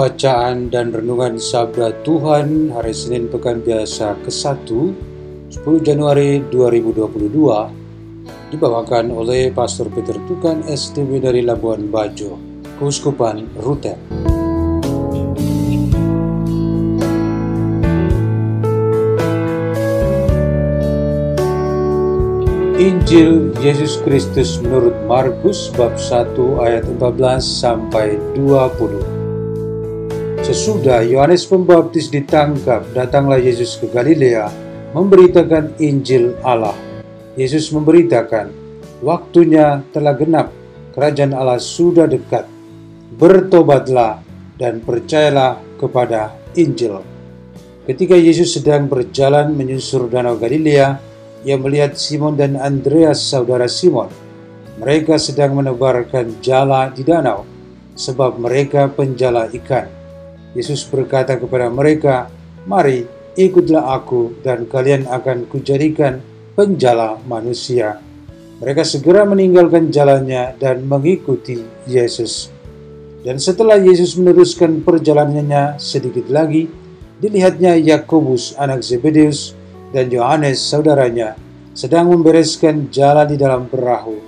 Bacaan dan Renungan Sabda Tuhan hari Senin Pekan Biasa ke-1 10 Januari 2022 dibawakan oleh Pastor Peter Tukan STB dari Labuan Bajo, Keuskupan Rute. Injil Yesus Kristus menurut Markus bab 1 ayat 14 sampai 20. Sesudah Yohanes Pembaptis ditangkap, datanglah Yesus ke Galilea memberitakan Injil Allah. Yesus memberitakan, waktunya telah genap, kerajaan Allah sudah dekat. Bertobatlah dan percayalah kepada Injil. Ketika Yesus sedang berjalan menyusur danau Galilea, ia melihat Simon dan Andreas saudara Simon. Mereka sedang menebarkan jala di danau, sebab mereka penjala ikan. Yesus berkata kepada mereka, Mari, ikutlah aku dan kalian akan kujadikan penjala manusia. Mereka segera meninggalkan jalannya dan mengikuti Yesus. Dan setelah Yesus meneruskan perjalanannya sedikit lagi, dilihatnya Yakobus anak Zebedeus dan Yohanes saudaranya sedang membereskan jalan di dalam perahu.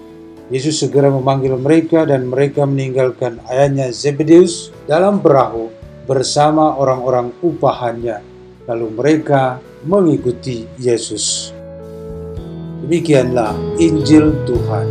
Yesus segera memanggil mereka dan mereka meninggalkan ayahnya Zebedeus dalam perahu bersama orang-orang upahannya. Lalu mereka mengikuti Yesus. Demikianlah Injil Tuhan.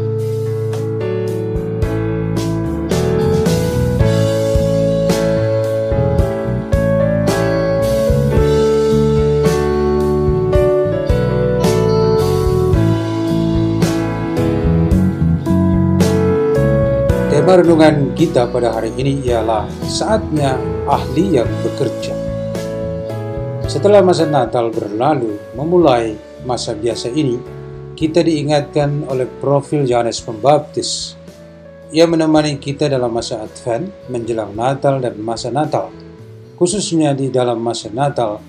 Tema renungan kita pada hari ini ialah saatnya ahli yang bekerja. Setelah masa Natal berlalu, memulai masa biasa ini, kita diingatkan oleh profil Yohanes Pembaptis. Ia menemani kita dalam masa Advent, menjelang Natal dan masa Natal. Khususnya di dalam masa Natal,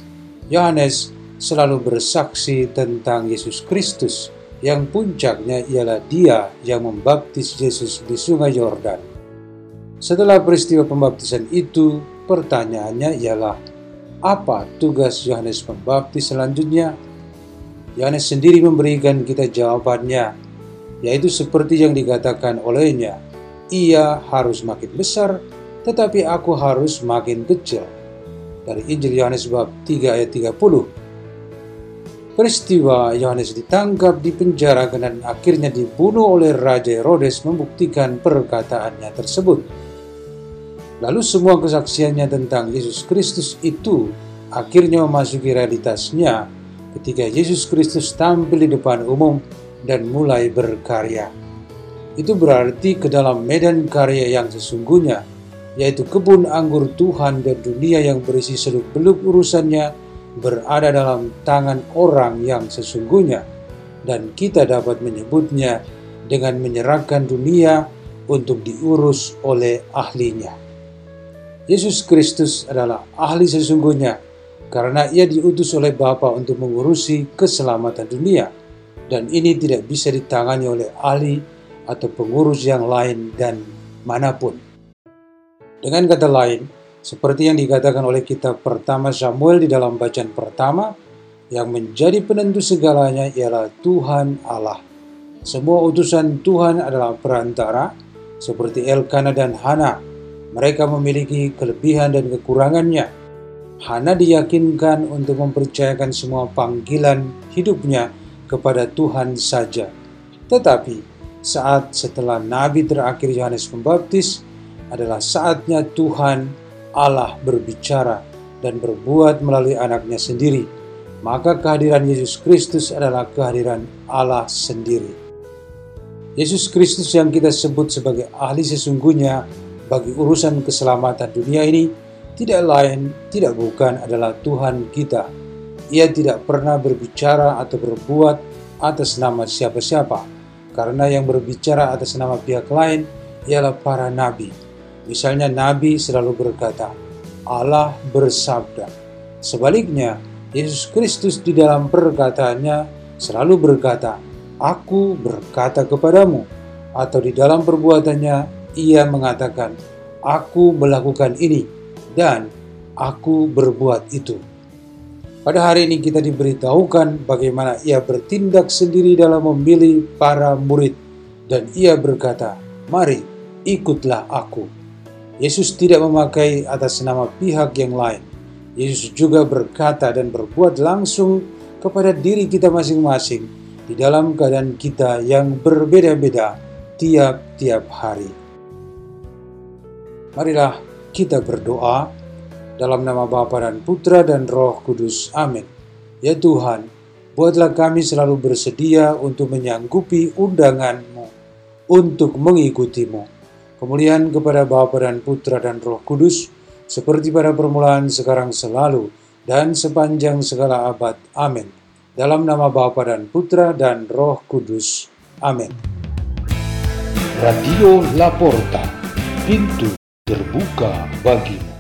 Yohanes selalu bersaksi tentang Yesus Kristus yang puncaknya ialah dia yang membaptis Yesus di sungai Yordan. Setelah peristiwa pembaptisan itu, pertanyaannya ialah, apa tugas Yohanes Pembaptis selanjutnya? Yohanes sendiri memberikan kita jawabannya, yaitu seperti yang dikatakan olehnya, ia harus makin besar, tetapi aku harus makin kecil. Dari Injil Yohanes bab 3 ayat 30, Peristiwa Yohanes ditangkap, dipenjarakan, dan akhirnya dibunuh oleh Raja Herodes membuktikan perkataannya tersebut. Lalu semua kesaksiannya tentang Yesus Kristus itu akhirnya memasuki realitasnya ketika Yesus Kristus tampil di depan umum dan mulai berkarya. Itu berarti ke dalam medan karya yang sesungguhnya, yaitu kebun anggur Tuhan dan dunia yang berisi seluk-beluk urusannya, berada dalam tangan orang yang sesungguhnya, dan kita dapat menyebutnya dengan menyerahkan dunia untuk diurus oleh ahlinya. Yesus Kristus adalah ahli sesungguhnya karena ia diutus oleh Bapa untuk mengurusi keselamatan dunia dan ini tidak bisa ditangani oleh ahli atau pengurus yang lain dan mana pun. Dengan kata lain, seperti yang dikatakan oleh kitab pertama Samuel di dalam bacaan pertama, yang menjadi penentu segalanya ialah Tuhan Allah. Semua utusan Tuhan adalah perantara, seperti Elkana dan Hana. Mereka memiliki kelebihan dan kekurangannya. Hana diyakinkan untuk mempercayakan semua panggilan hidupnya kepada Tuhan saja. Tetapi saat setelah Nabi terakhir Yohanes Pembaptis adalah saatnya Tuhan Allah berbicara dan berbuat melalui anaknya sendiri, maka kehadiran Yesus Kristus adalah kehadiran Allah sendiri. Yesus Kristus yang kita sebut sebagai ahli sesungguhnya bagi urusan keselamatan dunia ini tidak lain, tidak bukan adalah Tuhan kita. Ia tidak pernah berbicara atau berbuat atas nama siapa-siapa, karena yang berbicara atas nama pihak lain ialah para nabi. Misalnya nabi selalu berkata, Allah bersabda. Sebaliknya, Yesus Kristus di dalam perkataannya selalu berkata, Aku berkata kepadamu, atau di dalam perbuatannya ia mengatakan, Aku melakukan ini, dan aku berbuat itu. Pada hari ini kita diberitahukan bagaimana ia bertindak sendiri dalam memilih para murid, dan ia berkata, Mari, ikutlah aku. Yesus tidak memakai atas nama pihak yang lain. Yesus juga berkata dan berbuat langsung kepada diri kita masing-masing di dalam keadaan kita yang berbeda-beda tiap-tiap hari. Marilah kita berdoa dalam nama Bapa dan Putra dan Roh Kudus. Amin. Ya Tuhan, buatlah kami selalu bersedia untuk menyanggupi undangan-Mu, untuk mengikutimu Kemuliaan kepada Bapa dan Putra dan Roh Kudus, seperti pada permulaan, sekarang, selalu, dan sepanjang segala abad. Amin. Dalam nama Bapa dan Putra dan Roh Kudus. Amin. Radio Laporta, pintu terbuka bagimu.